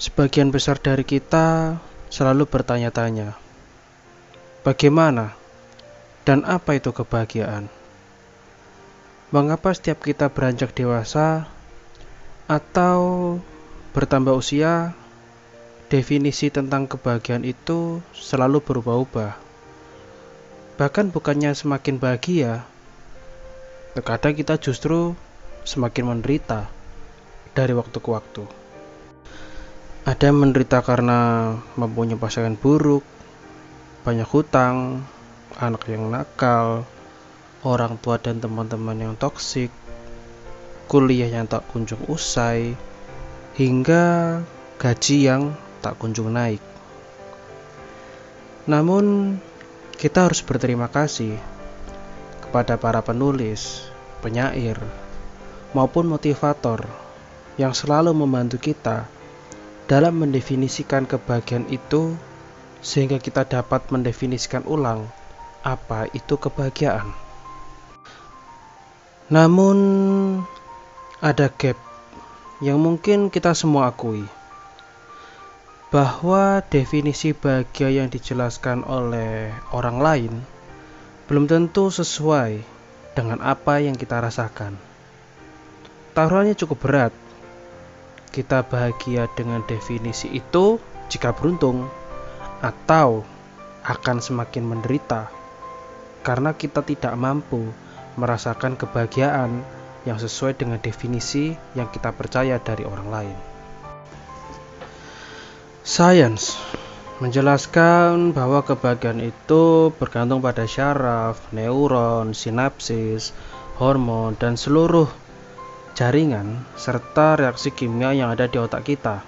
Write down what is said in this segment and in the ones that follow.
Sebagian besar dari kita selalu bertanya-tanya, bagaimana dan apa itu kebahagiaan? Mengapa setiap kita beranjak dewasa atau bertambah usia, definisi tentang kebahagiaan itu selalu berubah-ubah? Bahkan bukannya semakin bahagia, terkadang kita justru semakin menderita dari waktu ke waktu. Ada yang menderita karena mempunyai pasangan buruk, banyak hutang, anak yang nakal, orang tua dan teman-teman yang toksik, kuliah yang tak kunjung usai, hingga gaji yang tak kunjung naik. Namun, kita harus berterima kasih kepada para penulis, penyair, maupun motivator yang selalu membantu kita dalam mendefinisikan kebahagiaan itu sehingga kita dapat mendefinisikan ulang apa itu kebahagiaan. Namun ada gap yang mungkin kita semua akui bahwa definisi bahagia yang dijelaskan oleh orang lain belum tentu sesuai dengan apa yang kita rasakan. Taruhannya cukup berat kita bahagia dengan definisi itu jika beruntung, atau akan semakin menderita karena kita tidak mampu merasakan kebahagiaan yang sesuai dengan definisi yang kita percaya dari orang lain. Sains menjelaskan bahwa kebahagiaan itu bergantung pada syaraf, neuron, sinapsis, hormon, dan seluruh jaringan, serta reaksi kimia yang ada di otak kita.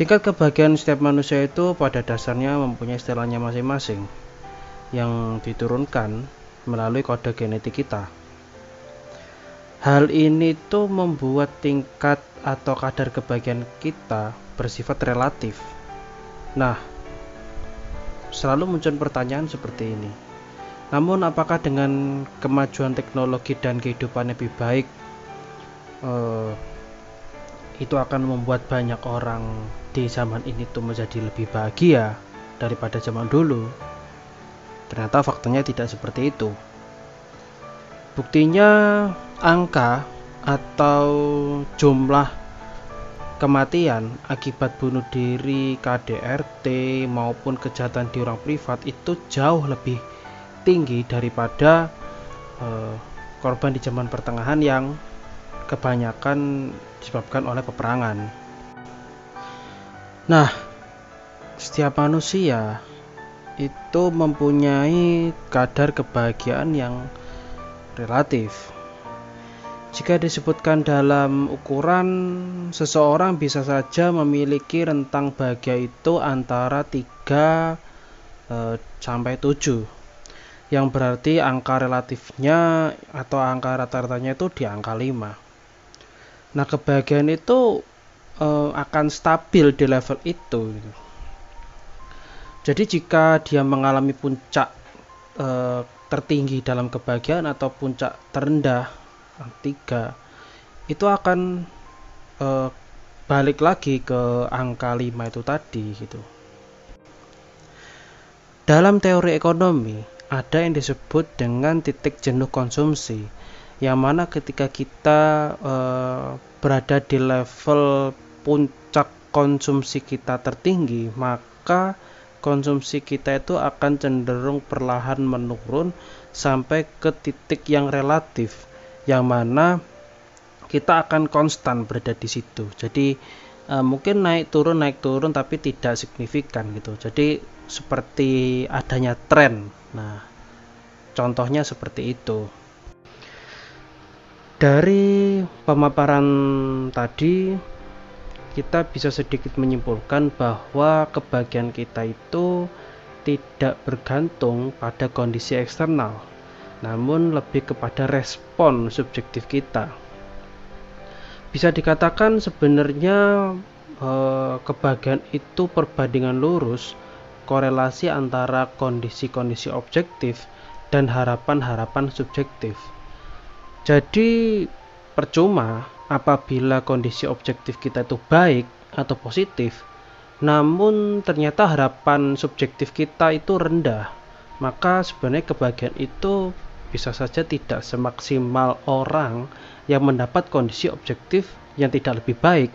Tingkat kebahagiaan setiap manusia itu pada dasarnya mempunyai istilahnya masing-masing yang diturunkan melalui kode genetik kita. Hal ini tuh membuat tingkat atau kadar kebahagiaan kita bersifat relatif. Nah, selalu muncul pertanyaan seperti ini. Namun apakah dengan kemajuan teknologi dan kehidupan lebih baik uh, itu akan membuat banyak orang di zaman ini tuh menjadi lebih bahagia daripada zaman dulu. Ternyata faktanya tidak seperti itu. Buktinya angka atau jumlah kematian akibat bunuh diri, KDRT maupun kejahatan di orang privat itu jauh lebih tinggi daripada uh, korban di zaman pertengahan yang kebanyakan disebabkan oleh peperangan. Nah, setiap manusia itu mempunyai kadar kebahagiaan yang relatif. Jika disebutkan dalam ukuran, seseorang bisa saja memiliki rentang bahagia itu antara 3 e, sampai 7 yang berarti angka relatifnya atau angka rata-ratanya itu di angka 5 Nah, kebahagiaan itu uh, akan stabil di level itu. Jadi jika dia mengalami puncak uh, tertinggi dalam kebahagiaan atau puncak terendah tiga, itu akan uh, balik lagi ke angka 5 itu tadi gitu. Dalam teori ekonomi ada yang disebut dengan titik jenuh konsumsi yang mana ketika kita uh, berada di level puncak konsumsi kita tertinggi maka konsumsi kita itu akan cenderung perlahan menurun sampai ke titik yang relatif yang mana kita akan konstan berada di situ. Jadi uh, mungkin naik turun naik turun tapi tidak signifikan gitu. Jadi seperti adanya tren. Nah contohnya seperti itu. Dari pemaparan tadi kita bisa sedikit menyimpulkan bahwa kebahagiaan kita itu tidak bergantung pada kondisi eksternal namun lebih kepada respon subjektif kita bisa dikatakan sebenarnya eh, kebahagiaan itu perbandingan lurus korelasi antara kondisi-kondisi objektif dan harapan-harapan subjektif. Jadi percuma apabila kondisi objektif kita itu baik atau positif, namun ternyata harapan subjektif kita itu rendah, maka sebenarnya kebahagiaan itu bisa saja tidak semaksimal orang yang mendapat kondisi objektif yang tidak lebih baik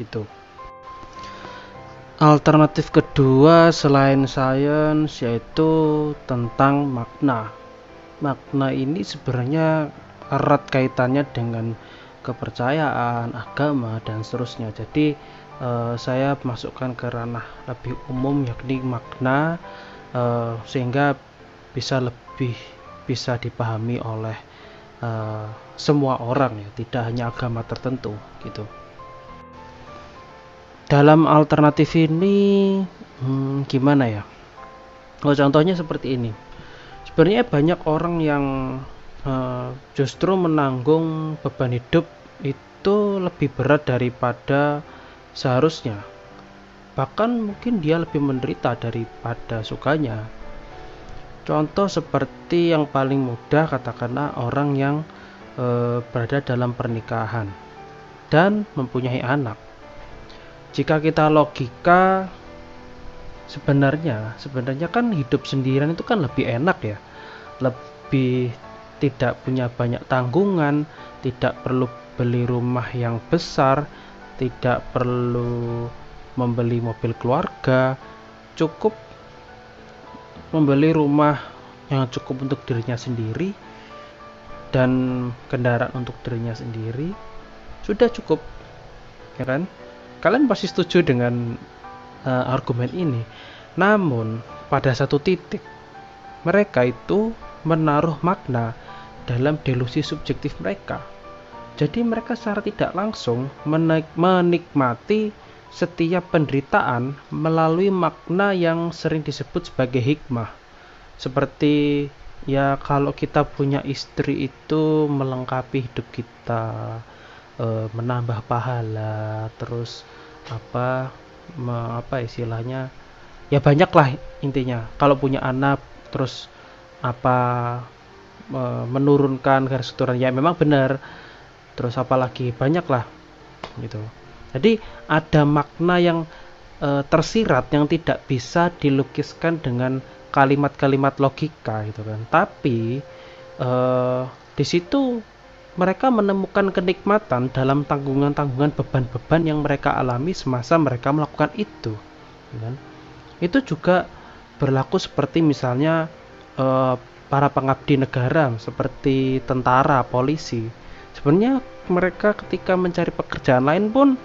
gitu. Alternatif kedua selain sains yaitu tentang makna. Makna ini sebenarnya erat kaitannya dengan kepercayaan, agama dan seterusnya. Jadi eh, saya masukkan ke ranah lebih umum yakni makna eh, sehingga bisa lebih bisa dipahami oleh eh, semua orang ya, tidak hanya agama tertentu gitu. Dalam alternatif ini hmm, gimana ya? Oh contohnya seperti ini. Sebenarnya banyak orang yang uh, justru menanggung beban hidup itu lebih berat daripada seharusnya. Bahkan mungkin dia lebih menderita daripada sukanya contoh seperti yang paling mudah katakanlah orang yang uh, berada dalam pernikahan dan mempunyai anak. Jika kita logika sebenarnya sebenarnya kan hidup sendirian itu kan lebih enak ya. Lebih tidak punya banyak tanggungan tidak perlu beli rumah yang besar tidak perlu membeli mobil keluarga cukup membeli rumah yang cukup untuk dirinya sendiri dan kendaraan untuk dirinya sendiri sudah cukup ya kan kalian pasti setuju dengan uh, argumen ini. Namun, pada satu titik, mereka itu menaruh makna dalam delusi subjektif mereka. Jadi mereka secara tidak langsung menik menikmati setiap penderitaan melalui makna yang sering disebut sebagai hikmah. Seperti ya kalau kita punya istri itu melengkapi hidup kita, e, menambah pahala terus apa me, apa istilahnya ya banyak lah intinya. Kalau punya anak terus apa e, menurunkan garis keturunan ya memang benar. Terus apalagi banyak lah gitu jadi ada makna yang e, tersirat yang tidak bisa dilukiskan dengan kalimat-kalimat logika gitu kan tapi e, di situ mereka menemukan kenikmatan dalam tanggungan-tanggungan beban-beban yang mereka alami semasa mereka melakukan itu. Kan? Itu juga berlaku seperti misalnya eh, para pengabdi negara, seperti tentara, polisi. Sebenarnya mereka ketika mencari pekerjaan lain pun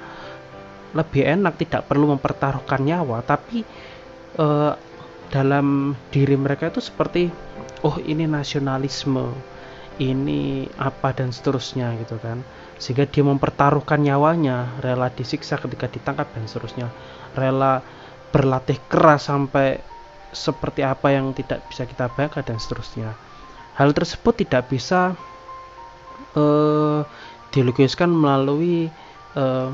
lebih enak, tidak perlu mempertaruhkan nyawa, tapi eh, dalam diri mereka itu seperti, oh ini nasionalisme ini apa dan seterusnya gitu kan. Sehingga dia mempertaruhkan nyawanya rela disiksa ketika ditangkap dan seterusnya. Rela berlatih keras sampai seperti apa yang tidak bisa kita bayangkan dan seterusnya. Hal tersebut tidak bisa uh, dilukiskan melalui eh,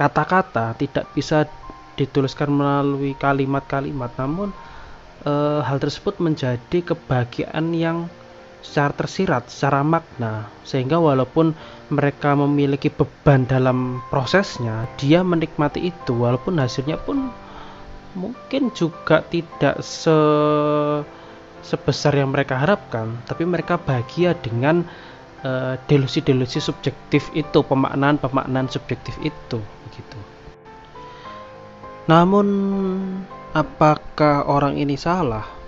kata-kata tidak bisa dituliskan melalui kalimat-kalimat. Namun uh, hal tersebut menjadi kebahagiaan yang secara tersirat, secara makna, sehingga walaupun mereka memiliki beban dalam prosesnya, dia menikmati itu, walaupun hasilnya pun mungkin juga tidak se sebesar yang mereka harapkan, tapi mereka bahagia dengan delusi-delusi subjektif itu, pemaknaan-pemaknaan subjektif itu, begitu. Namun, apakah orang ini salah?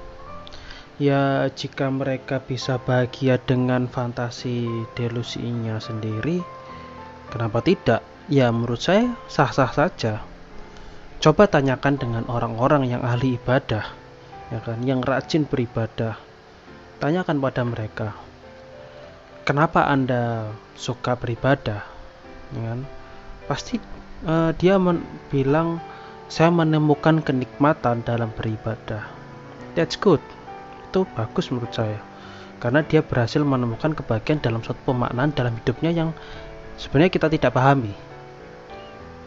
ya jika mereka bisa bahagia dengan fantasi delusinya sendiri kenapa tidak ya menurut saya sah-sah saja coba tanyakan dengan orang-orang yang ahli ibadah ya kan yang rajin beribadah tanyakan pada mereka kenapa anda suka beribadah? Ya kan? Pasti uh, dia bilang saya menemukan kenikmatan dalam beribadah. That's good. Itu bagus menurut saya. Karena dia berhasil menemukan kebahagiaan dalam suatu pemaknaan dalam hidupnya yang sebenarnya kita tidak pahami.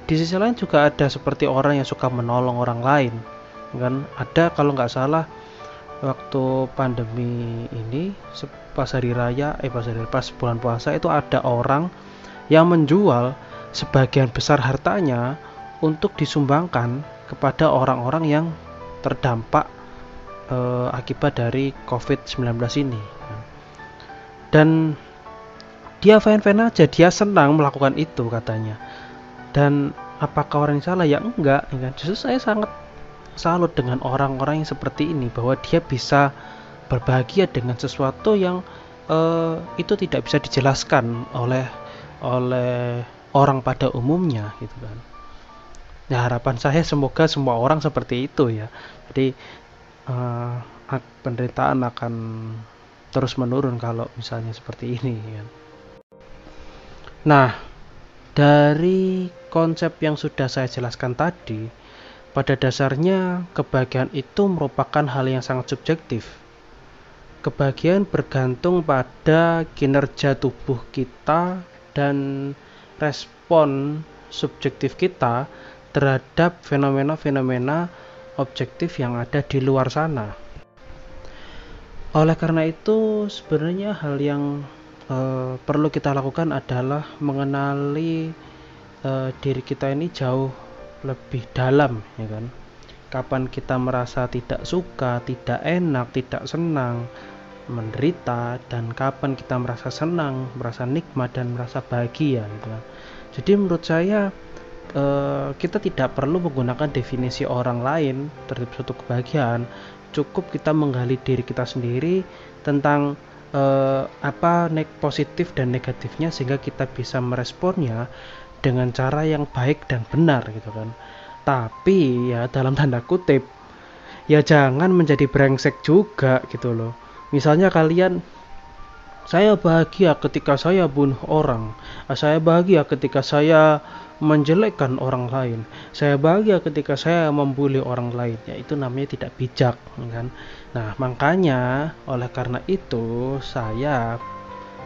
Di sisi lain juga ada seperti orang yang suka menolong orang lain. Kan? Ada kalau nggak salah waktu pandemi ini pas hari raya eh pas hari pas bulan puasa itu ada orang yang menjual sebagian besar hartanya untuk disumbangkan kepada orang-orang yang terdampak eh, akibat dari COVID-19 ini. Dan dia fan-fan aja, dia senang melakukan itu katanya. Dan apakah orang yang salah? Ya enggak, ya kan? Justru saya sangat salut dengan orang-orang yang seperti ini bahwa dia bisa berbahagia dengan sesuatu yang uh, itu tidak bisa dijelaskan oleh oleh orang pada umumnya gitu kan. Ya harapan saya semoga semua orang seperti itu ya. Jadi uh, penderitaan akan terus menurun kalau misalnya seperti ini ya. Nah, dari konsep yang sudah saya jelaskan tadi, pada dasarnya kebahagiaan itu merupakan hal yang sangat subjektif. Kebahagiaan bergantung pada kinerja tubuh kita dan respon subjektif kita terhadap fenomena-fenomena objektif yang ada di luar sana. Oleh karena itu, sebenarnya hal yang uh, perlu kita lakukan adalah mengenali uh, diri kita ini jauh lebih dalam, ya kan? Kapan kita merasa tidak suka, tidak enak, tidak senang, menderita, dan kapan kita merasa senang, merasa nikmat dan merasa bahagia, gitu kan? Jadi menurut saya uh, kita tidak perlu menggunakan definisi orang lain terhadap suatu kebahagiaan. Cukup kita menggali diri kita sendiri tentang uh, apa nek positif dan negatifnya sehingga kita bisa meresponnya dengan cara yang baik dan benar gitu kan. Tapi ya dalam tanda kutip ya jangan menjadi brengsek juga gitu loh misalnya kalian saya bahagia ketika saya bunuh orang. Saya bahagia ketika saya menjelekkan orang lain. Saya bahagia ketika saya membuli orang lain. Ya itu namanya tidak bijak, kan? Nah, makanya oleh karena itu saya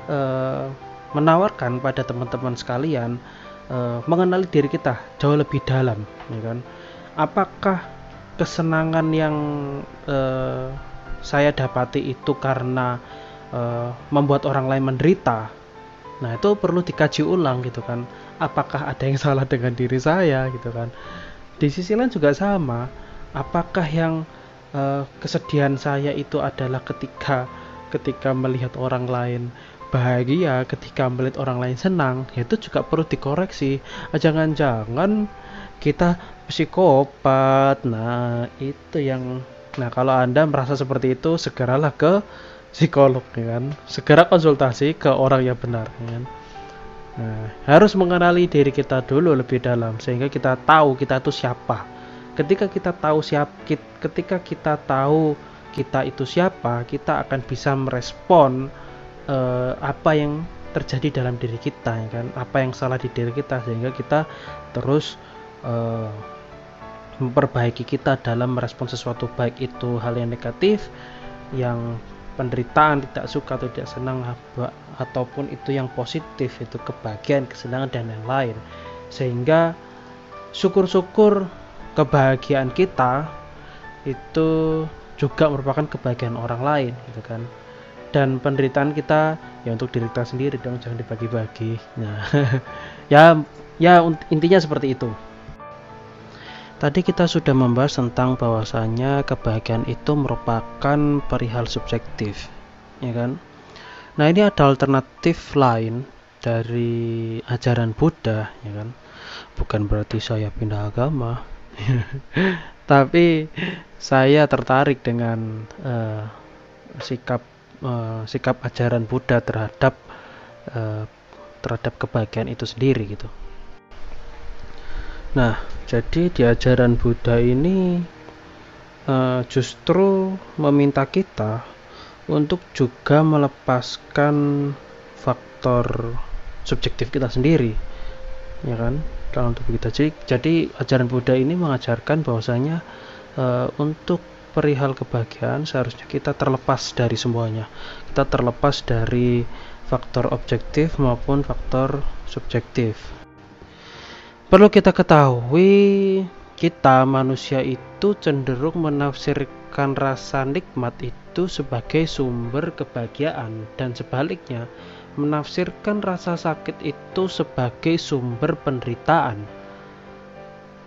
eh, menawarkan pada teman-teman sekalian eh, mengenali diri kita jauh lebih dalam, ya kan? Apakah kesenangan yang eh, saya dapati itu karena uh, membuat orang lain menderita. Nah itu perlu dikaji ulang gitu kan. Apakah ada yang salah dengan diri saya gitu kan. Di sisi lain juga sama. Apakah yang uh, kesedihan saya itu adalah ketika ketika melihat orang lain bahagia ketika melihat orang lain senang ya itu juga perlu dikoreksi. Jangan-jangan kita psikopat. Nah itu yang nah kalau anda merasa seperti itu segeralah ke psikolog ya kan? Segera konsultasi ke orang yang benar ya kan? Nah, harus mengenali diri kita dulu lebih dalam sehingga kita tahu kita itu siapa. Ketika kita tahu siap ketika kita tahu kita itu siapa kita akan bisa merespon uh, apa yang terjadi dalam diri kita ya kan? Apa yang salah di diri kita sehingga kita terus uh, memperbaiki kita dalam merespon sesuatu baik itu hal yang negatif yang penderitaan, tidak suka atau tidak senang ataupun itu yang positif itu kebahagiaan, kesenangan dan yang lain. Sehingga syukur-syukur kebahagiaan kita itu juga merupakan kebahagiaan orang lain gitu kan. Dan penderitaan kita ya untuk diri kita sendiri dong jangan dibagi-bagi. Nah, ya ya intinya seperti itu. Tadi kita sudah membahas tentang bahwasanya kebahagiaan itu merupakan perihal subjektif, ya kan? Nah, ini ada alternatif lain dari ajaran Buddha, ya kan? Bukan berarti saya pindah agama. Tapi saya tertarik dengan uh, sikap uh, sikap ajaran Buddha terhadap uh, terhadap kebahagiaan itu sendiri gitu. Nah, jadi di ajaran Buddha ini uh, justru meminta kita untuk juga melepaskan faktor subjektif kita sendiri, ya kan? Dalam tubuh kita. Jadi, jadi ajaran Buddha ini mengajarkan bahwasanya uh, untuk perihal kebahagiaan seharusnya kita terlepas dari semuanya. Kita terlepas dari faktor objektif maupun faktor subjektif. Perlu kita ketahui, kita manusia itu cenderung menafsirkan rasa nikmat itu sebagai sumber kebahagiaan dan sebaliknya menafsirkan rasa sakit itu sebagai sumber penderitaan.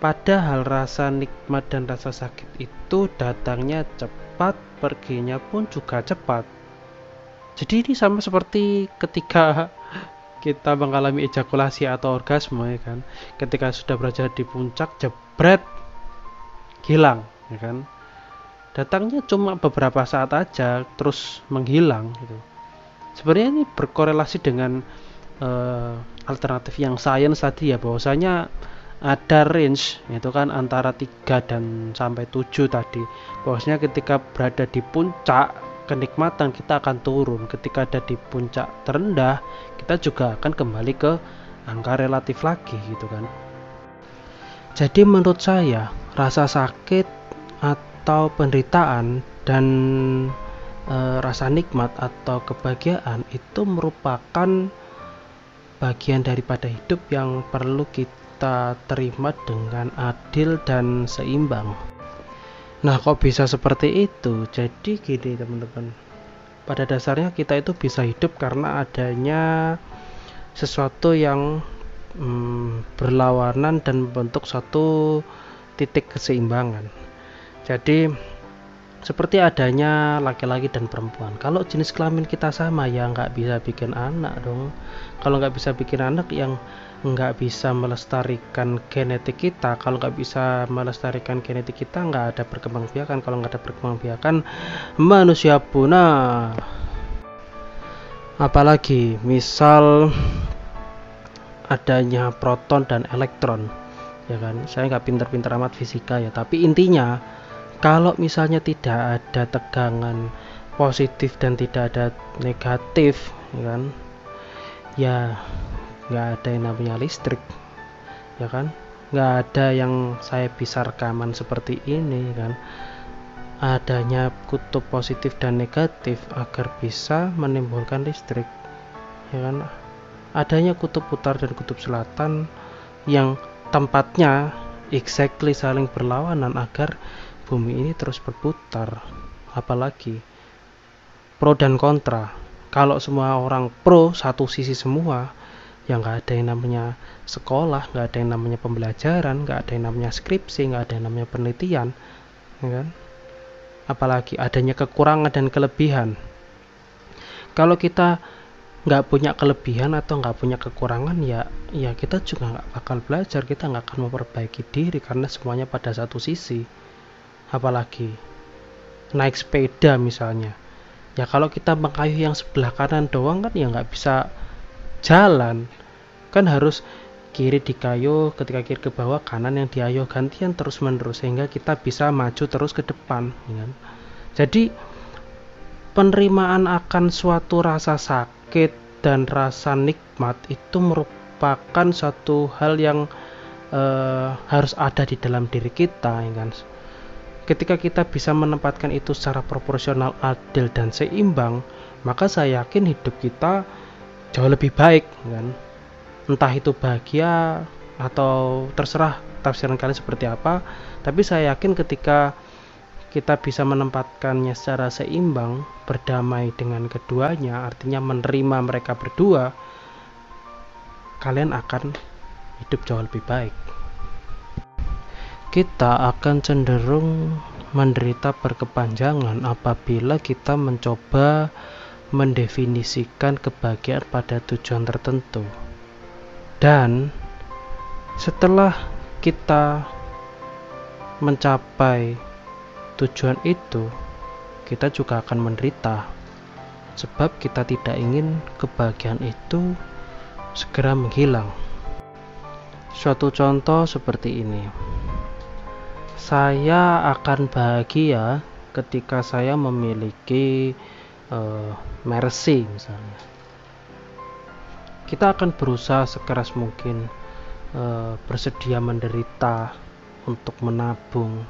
Padahal rasa nikmat dan rasa sakit itu datangnya cepat, perginya pun juga cepat. Jadi ini sama seperti ketika kita mengalami ejakulasi atau orgasme ya kan. Ketika sudah berada di puncak jebret hilang ya kan. Datangnya cuma beberapa saat aja terus menghilang gitu sebenarnya ini berkorelasi dengan uh, alternatif yang sains tadi ya bahwasanya ada range itu kan antara 3 dan sampai 7 tadi bahwasanya ketika berada di puncak kenikmatan kita akan turun ketika ada di puncak terendah kita juga akan kembali ke angka relatif lagi gitu kan jadi menurut saya rasa sakit atau penderitaan dan e, rasa nikmat atau kebahagiaan itu merupakan bagian daripada hidup yang perlu kita terima dengan adil dan seimbang. Nah, kok bisa seperti itu? Jadi gini, teman-teman. Pada dasarnya kita itu bisa hidup karena adanya sesuatu yang hmm, berlawanan dan membentuk suatu titik keseimbangan. Jadi seperti adanya laki-laki dan perempuan. Kalau jenis kelamin kita sama ya nggak bisa bikin anak dong. Kalau nggak bisa bikin anak yang nggak bisa melestarikan genetik kita kalau nggak bisa melestarikan genetik kita nggak ada perkembangbiakan. Kalau nggak ada perkembangbiakan manusia punah. Apalagi misal adanya proton dan elektron ya kan? Saya nggak pinter-pinter amat fisika ya tapi intinya kalau misalnya tidak ada tegangan positif dan tidak ada negatif ya kan? Ya nggak ada yang namanya listrik ya kan? Nggak ada yang saya bisa rekaman seperti ini kan? Adanya kutub positif dan negatif agar bisa menimbulkan listrik ya kan? Adanya kutub utara dan kutub selatan yang tempatnya exactly saling berlawanan agar bumi ini terus berputar apalagi pro dan kontra. Kalau semua orang pro satu sisi semua yang nggak ada yang namanya sekolah nggak ada yang namanya pembelajaran nggak ada yang namanya skripsi nggak ada yang namanya penelitian ya kan? Apalagi adanya kekurangan dan kelebihan. Kalau kita nggak punya kelebihan atau nggak punya kekurangan ya ya kita juga nggak bakal belajar kita nggak akan memperbaiki diri karena semuanya pada satu sisi apalagi naik sepeda misalnya. Ya kalau kita mengayuh yang sebelah kanan doang kan ya nggak bisa jalan. Kan harus kiri dikayuh ketika kiri ke bawah kanan yang diayuh gantian terus menerus sehingga kita bisa maju terus ke depan ya kan? jadi penerimaan akan suatu rasa sakit dan rasa nikmat itu merupakan satu hal yang uh, harus ada di dalam diri kita ya kan Ketika kita bisa menempatkan itu secara proporsional, adil dan seimbang, maka saya yakin hidup kita jauh lebih baik kan. Entah itu bahagia atau terserah tafsiran kalian seperti apa, tapi saya yakin ketika kita bisa menempatkannya secara seimbang, berdamai dengan keduanya, artinya menerima mereka berdua, kalian akan hidup jauh lebih baik kita akan cenderung menderita berkepanjangan apabila kita mencoba mendefinisikan kebahagiaan pada tujuan tertentu. Dan setelah kita mencapai tujuan itu, kita juga akan menderita sebab kita tidak ingin kebahagiaan itu segera menghilang. Suatu contoh seperti ini saya akan bahagia ketika saya memiliki uh, Mercy misalnya. Kita akan berusaha sekeras mungkin uh, bersedia menderita untuk menabung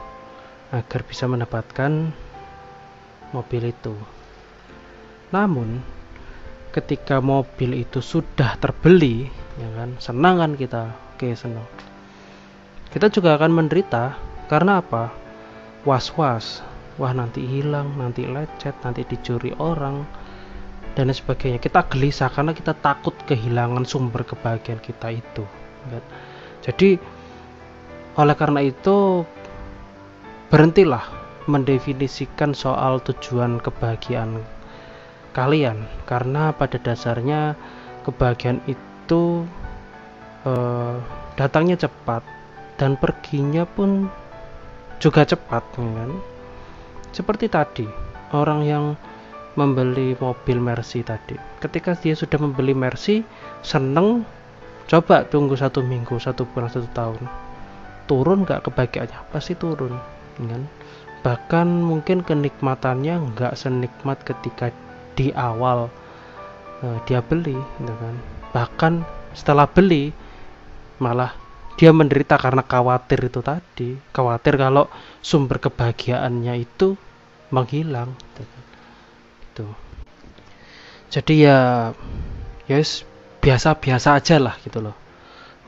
agar bisa mendapatkan mobil itu. Namun ketika mobil itu sudah terbeli ya kan senang kan kita oke senang. Kita juga akan menderita karena apa? Was-was wah nanti hilang nanti lecet nanti dicuri orang dan sebagainya kita gelisah karena kita takut kehilangan sumber kebahagiaan kita itu kan? jadi oleh karena itu berhentilah mendefinisikan soal tujuan kebahagiaan kalian karena pada dasarnya kebahagiaan itu uh, datangnya cepat dan perginya pun juga cepat kan? Seperti tadi orang yang membeli mobil Mercy tadi. Ketika dia sudah membeli Mercy seneng coba tunggu satu minggu satu bulan satu tahun. Turun nggak kebahagiaannya? Pasti turun kan? Bahkan mungkin kenikmatannya nggak senikmat ketika di awal uh, dia beli gitu kan? Bahkan setelah beli malah dia menderita karena khawatir itu tadi. Khawatir kalau sumber kebahagiaannya itu menghilang. Gitu. jadi ya yes biasa-biasa aja lah gitu loh.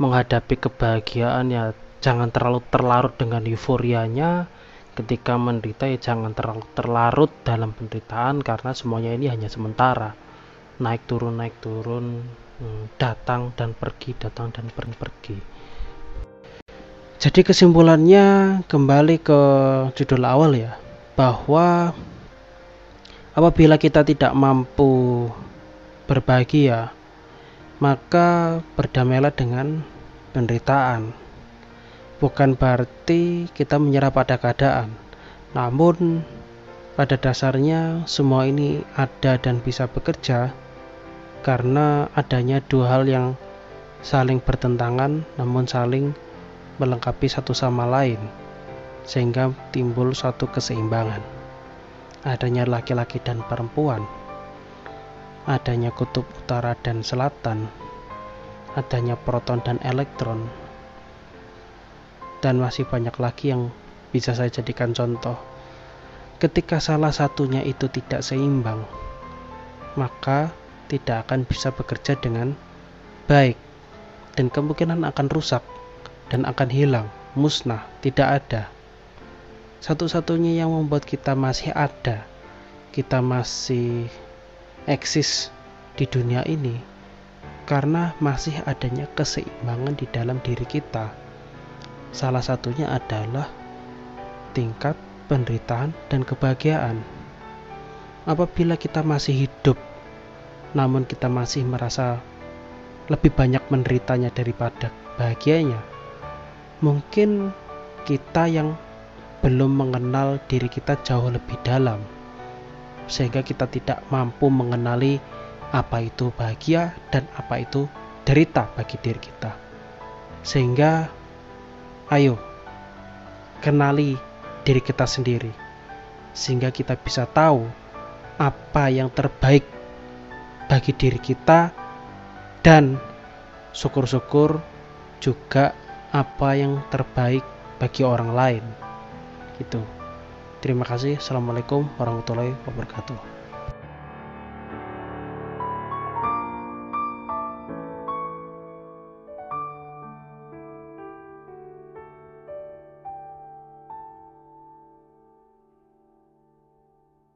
Menghadapi kebahagiaan ya jangan terlalu terlarut dengan euforianya. Ketika menderita ya jangan terlalu terlarut dalam penderitaan karena semuanya ini hanya sementara. Naik turun naik turun hmm, datang dan pergi datang dan pergi pergi jadi kesimpulannya kembali ke judul awal ya, bahwa apabila kita tidak mampu berbahagia, maka berdamailah dengan penderitaan. Bukan berarti kita menyerah pada keadaan, namun pada dasarnya semua ini ada dan bisa bekerja karena adanya dua hal yang saling bertentangan namun saling melengkapi satu sama lain, sehingga timbul suatu keseimbangan. Adanya laki-laki dan perempuan, adanya kutub utara dan selatan, adanya proton dan elektron, dan masih banyak lagi yang bisa saya jadikan contoh. Ketika salah satunya itu tidak seimbang, maka tidak akan bisa bekerja dengan baik dan kemungkinan akan rusak dan akan hilang, musnah, tidak ada. Satu-satunya yang membuat kita masih ada, kita masih eksis di dunia ini, karena masih adanya keseimbangan di dalam diri kita. Salah satunya adalah tingkat penderitaan dan kebahagiaan. Apabila kita masih hidup, namun kita masih merasa lebih banyak menderitanya daripada bahagianya, mungkin kita yang belum mengenal diri kita jauh lebih dalam, sehingga kita tidak mampu mengenali apa itu bahagia dan apa itu derita bagi diri kita. Sehingga, ayo kenali diri kita sendiri, sehingga kita bisa tahu apa yang terbaik bagi diri kita, dan syukur-syukur juga apa yang terbaik bagi orang lain. Gitu. Terima kasih. Assalamualaikum warahmatullahi wabarakatuh